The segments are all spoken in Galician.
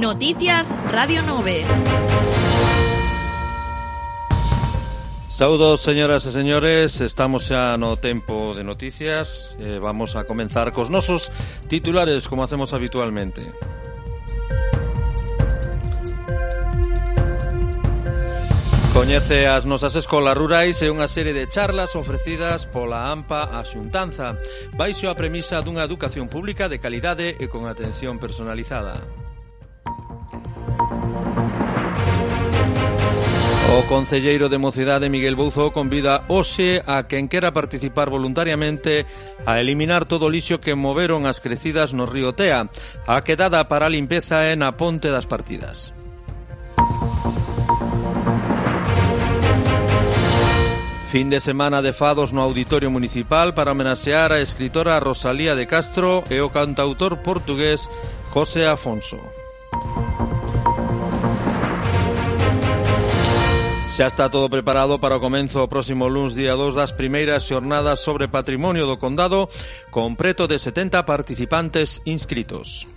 Noticias Radio 9. Saudos, señoras e señores, estamos xa no tempo de noticias. Eh, vamos a comenzar cos nosos titulares, como hacemos habitualmente. Coñece as nosas escolas rurais e unha serie de charlas ofrecidas pola AMPA a Xuntanza, baixo a premisa dunha educación pública de calidade e con atención personalizada. O Concelleiro de Mocidade Miguel Bouzo convida hoxe a quen quera participar voluntariamente a eliminar todo o lixo que moveron as crecidas no río Tea. A quedada para a limpeza é na Ponte das Partidas. Fin de semana de fados no Auditorio Municipal para homenaxear a escritora Rosalía de Castro e o cantautor portugués José Afonso. Xa está todo preparado para o comenzo o próximo luns día 2 das primeiras xornadas sobre patrimonio do condado con preto de 70 participantes inscritos.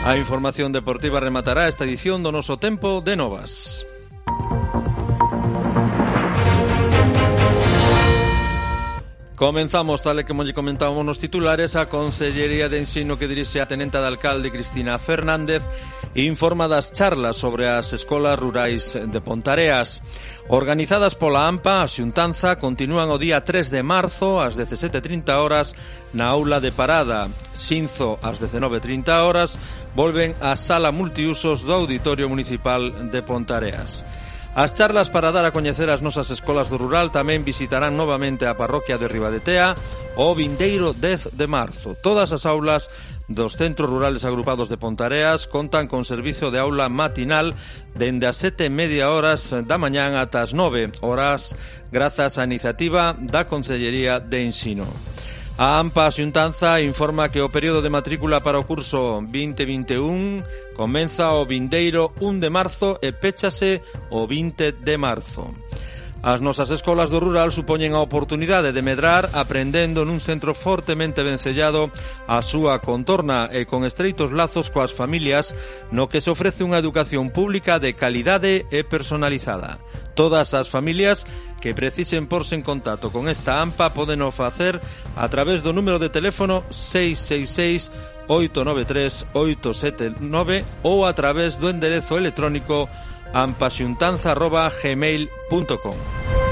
A información deportiva rematará esta edición do noso tempo de novas. Comenzamos, tal e como lle comentábamos nos titulares, a Consellería de Ensino que dirixe a Tenenta de Alcalde Cristina Fernández informa das charlas sobre as escolas rurais de Pontareas. Organizadas pola AMPA, a xuntanza continúan o día 3 de marzo ás 17.30 horas na aula de parada. Sinzo ás 19.30 horas volven á sala multiusos do Auditorio Municipal de Pontareas. As charlas para dar a coñecer as nosas escolas do rural tamén visitarán novamente a parroquia de Ribadetea o vindeiro 10 de marzo. Todas as aulas dos centros rurales agrupados de Pontareas contan con servizo de aula matinal dende as sete e media horas da mañán ata as nove horas grazas á iniciativa da Consellería de Ensino. A AMPA Xuntanza informa que o período de matrícula para o curso 2021 comeza o vindeiro 1 de marzo e péchase o 20 de marzo. As nosas escolas do rural supoñen a oportunidade de medrar aprendendo nun centro fortemente vencellado a súa contorna e con estreitos lazos coas familias no que se ofrece unha educación pública de calidade e personalizada. Todas as familias que precisen porse en contacto con esta AMPA poden o facer a través do número de teléfono 666 893 879 ou a través do enderezo electrónico ampasiuntanza.gmail.com.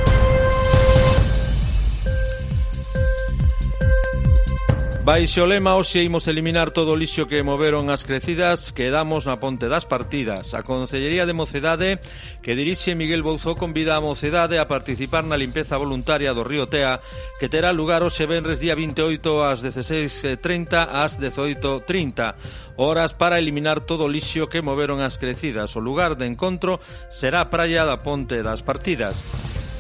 Baixo lema hoxe imos eliminar todo o lixo que moveron as crecidas Quedamos na ponte das partidas. A Concellería de Mocedade, que dirixe Miguel Bouzó, convida a Mocedade a participar na limpeza voluntaria do río Tea, que terá lugar hoxe venres día 28 ás 16.30 ás 18.30, horas para eliminar todo o lixo que moveron as crecidas. O lugar de encontro será a praia da ponte das partidas.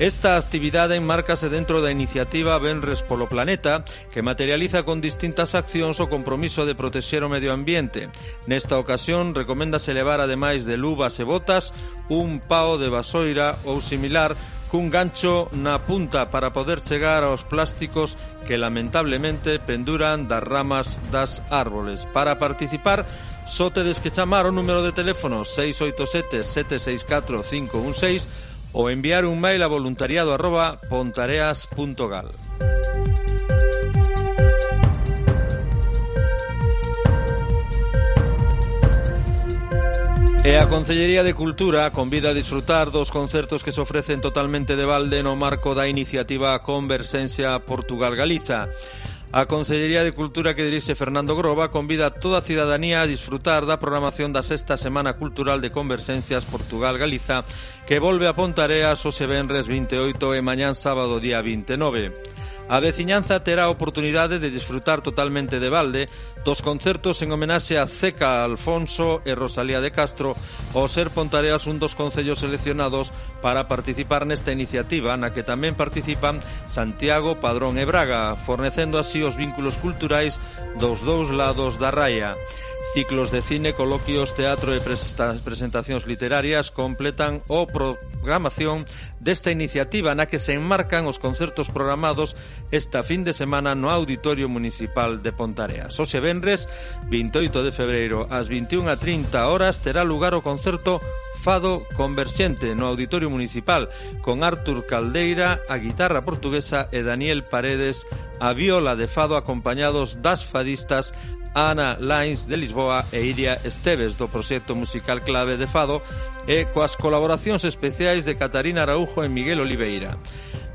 Esta actividade enmárcase dentro da iniciativa Benres polo Planeta, que materializa con distintas accións o compromiso de protexer o medio ambiente. Nesta ocasión, recoméndase levar, ademais de luvas e botas, un pao de vasoira ou similar cun gancho na punta para poder chegar aos plásticos que lamentablemente penduran das ramas das árboles. Para participar, só tedes que chamar o número de teléfono 687 764 516 ou enviar un mail a voluntariado@pontareas.gal. E a Concellería de Cultura convida a disfrutar dos concertos que se ofrecen totalmente de balde no marco da iniciativa Conversencia Portugal-Galiza. A Consellería de Cultura que dirixe Fernando Groba convida a toda a cidadanía a disfrutar da programación da sexta Semana Cultural de Conversencias Portugal-Galiza que volve a Pontareas o se venres 28 e mañán sábado día 29. A veciñanza terá a oportunidade de disfrutar totalmente de balde dos concertos en homenaxe a Zeca Alfonso e Rosalía de Castro ao ser Pontareas un dos concellos seleccionados para participar nesta iniciativa na que tamén participan Santiago, Padrón e Braga, fornecendo así os vínculos culturais dos dous lados da raia. Ciclos de cine, coloquios, teatro e presentacións literarias completan o programación desta iniciativa na que se enmarcan os concertos programados esta fin de semana no Auditorio Municipal de Pontareas. Oxe Benres, 28 de febreiro, ás 21.30 horas, terá lugar o concerto Fado Converxente no Auditorio Municipal con Artur Caldeira a guitarra portuguesa e Daniel Paredes a viola de Fado acompañados das fadistas Ana Lines de Lisboa e Iria Esteves do proxecto musical clave de Fado e coas colaboracións especiais de Catarina Araujo e Miguel Oliveira.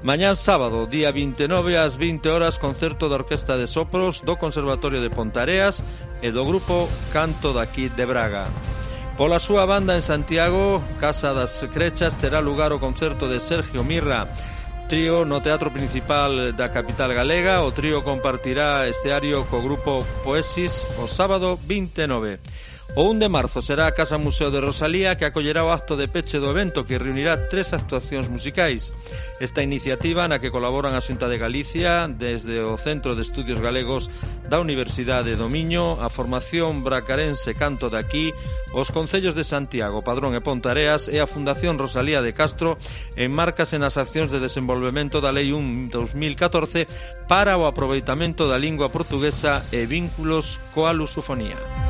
Mañán sábado, día 29 ás 20 horas, concerto da Orquesta de Sopros do Conservatorio de Pontareas e do grupo Canto daqui de Braga. Pola súa banda en Santiago, Casa das Crechas, terá lugar o concerto de Sergio Mirra, trío no Teatro Principal da capital galega. O trío compartirá este ario co grupo Poesis o sábado 29. O 1 de marzo será a Casa Museo de Rosalía que acollerá o acto de peche do evento que reunirá tres actuacións musicais. Esta iniciativa na que colaboran a Xunta de Galicia desde o Centro de Estudios Galegos da Universidade do Miño, a formación bracarense Canto de Aquí, os Concellos de Santiago, Padrón e Pontareas e a Fundación Rosalía de Castro enmarcase nas accións de desenvolvemento da Lei 1 2014 para o aproveitamento da lingua portuguesa e vínculos coa lusofonía.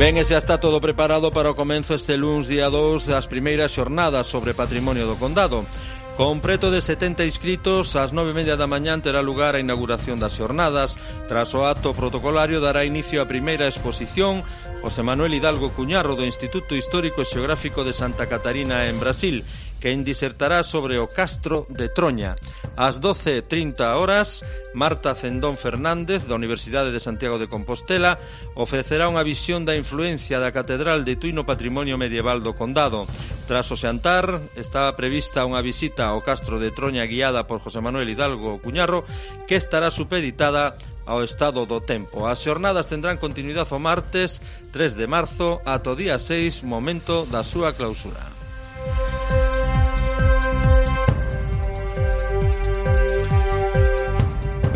Ben, e xa está todo preparado para o comenzo este luns día 2 das primeiras xornadas sobre patrimonio do condado. Con preto de 70 inscritos, ás 9:30 da mañán terá lugar a inauguración das xornadas. Tras o acto protocolario dará inicio a primeira exposición José Manuel Hidalgo Cuñarro do Instituto Histórico e Xeográfico de Santa Catarina en Brasil quen disertará sobre o Castro de Troña. Ás 12.30 horas, Marta Cendón Fernández, da Universidade de Santiago de Compostela, ofrecerá unha visión da influencia da Catedral de Tui no patrimonio medieval do Condado. Tras o xantar, estaba prevista unha visita ao Castro de Troña guiada por José Manuel Hidalgo Cuñarro, que estará supeditada ao estado do tempo. As xornadas tendrán continuidade o martes 3 de marzo ata o día 6, momento da súa clausura.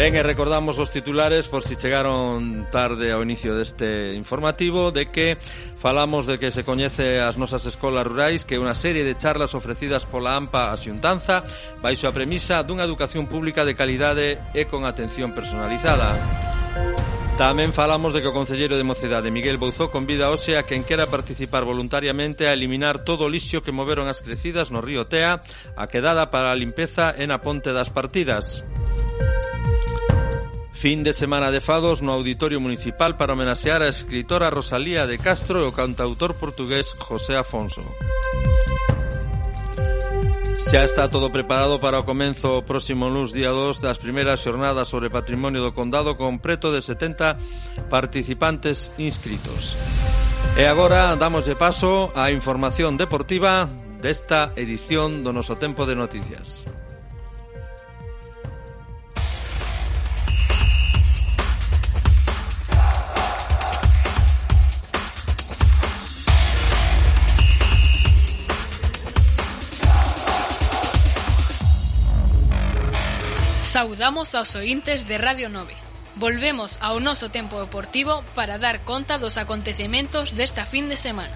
Ben, e recordamos os titulares por si chegaron tarde ao inicio deste informativo de que falamos de que se coñece as nosas escolas rurais que unha serie de charlas ofrecidas pola AMPA a Xuntanza baixo a premisa dunha educación pública de calidade e con atención personalizada. Tamén falamos de que o Concelleiro de Mocedade Miguel Bouzó convida hoxe a quen quera participar voluntariamente a eliminar todo o lixo que moveron as crecidas no río Tea a quedada para a limpeza en a Ponte das Partidas. Fin de semana de fados no Auditorio Municipal para homenaxear a escritora Rosalía de Castro e o cantautor portugués José Afonso. Xa está todo preparado para o comenzo o próximo lunes día 2 das primeiras xornadas sobre patrimonio do condado con preto de 70 participantes inscritos. E agora damos de paso á información deportiva desta edición do noso tempo de noticias. Saudamos aos ointes de Radio 9. Volvemos ao noso tempo deportivo para dar conta dos acontecementos desta fin de semana.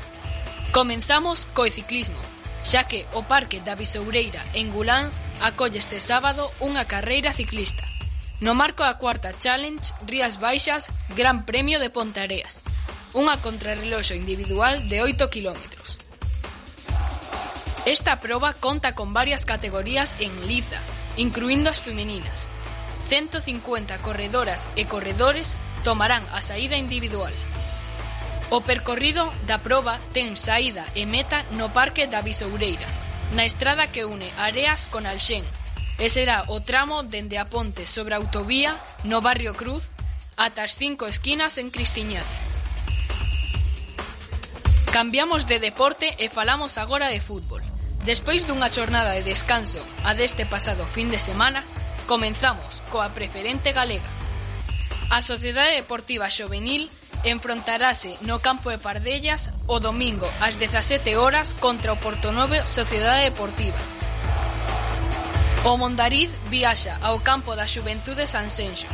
Comenzamos co ciclismo, xa que o Parque da Bisoureira en Guláns acolle este sábado unha carreira ciclista. No marco da cuarta Challenge Rías Baixas Gran Premio de Pontareas, unha contrarreloxo individual de 8 kilómetros. Esta proba conta con varias categorías en liza, incluindo as femininas. 150 corredoras e corredores tomarán a saída individual. O percorrido da proba ten saída e meta no Parque da Bisoureira, na estrada que une Areas con Alxén, e será o tramo dende a ponte sobre a autovía no barrio Cruz ata as cinco esquinas en Cristiñate. Cambiamos de deporte e falamos agora de fútbol. Despois dunha xornada de descanso a deste pasado fin de semana, comenzamos coa preferente galega. A Sociedade Deportiva Xovenil enfrontarase no campo de Pardellas o domingo ás 17 horas contra o Porto Novo Sociedade Deportiva. O Mondariz viaxa ao campo da Xuventude Sanxenxo.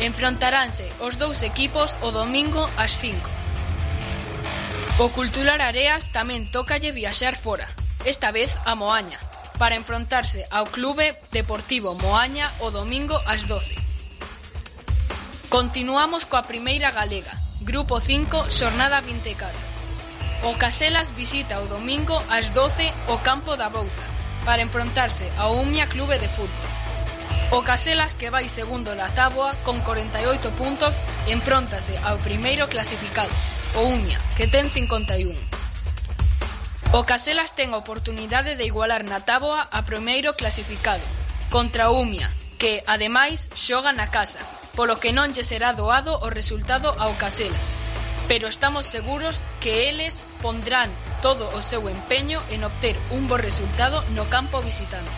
Enfrontaránse os dous equipos o domingo ás 5. O Cultural Areas tamén tócalle viaxar fora, esta vez a Moaña, para enfrontarse ao Clube Deportivo Moaña o domingo ás 12. Continuamos coa primeira galega, Grupo 5, xornada 24. O Caselas visita o domingo ás 12 o campo da Bouza para enfrontarse ao Umia Clube de Fútbol. O Caselas que vai segundo na táboa con 48 puntos enfróntase ao primeiro clasificado, o Umia, que ten 51. O Caselas ten a oportunidade de igualar na táboa a primeiro clasificado, contra Umia, que, ademais, xoga na casa, polo que non lle será doado o resultado ao Caselas. Pero estamos seguros que eles pondrán todo o seu empeño en obter un bo resultado no campo visitante.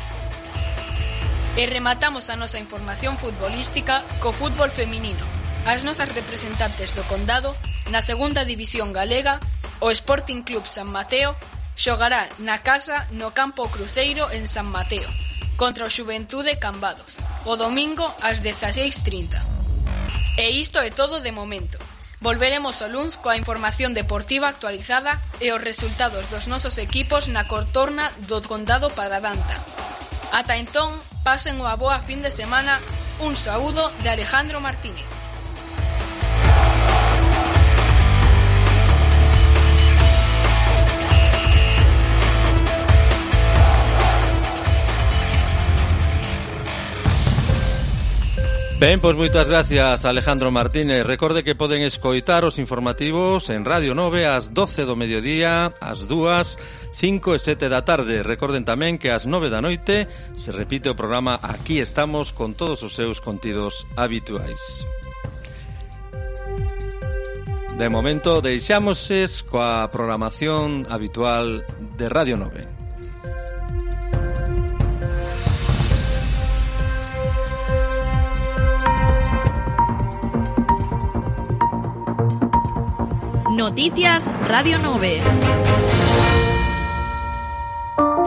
E rematamos a nosa información futbolística co fútbol feminino. As nosas representantes do condado, na segunda división galega, o Sporting Club San Mateo Xogará na casa no campo Cruceiro en San Mateo contra o Xuventude Cambados o domingo ás 16:30. E isto é todo de momento. Volveremos o luns coa información deportiva actualizada e os resultados dos nosos equipos na contorna do Condado Paradanta. Ata entón, pasen unha boa fin de semana. Un saúdo de Alejandro Martínez. Ben, pois moitas gracias Alejandro Martínez. Recorde que poden escoitar os informativos en Radio 9 ás 12 do mediodía, ás 2, 5 e 7 da tarde. Recorden tamén que ás 9 da noite se repite o programa Aquí estamos con todos os seus contidos habituais. De momento deixámoses coa programación habitual de Radio 9. Noticias Radio 9.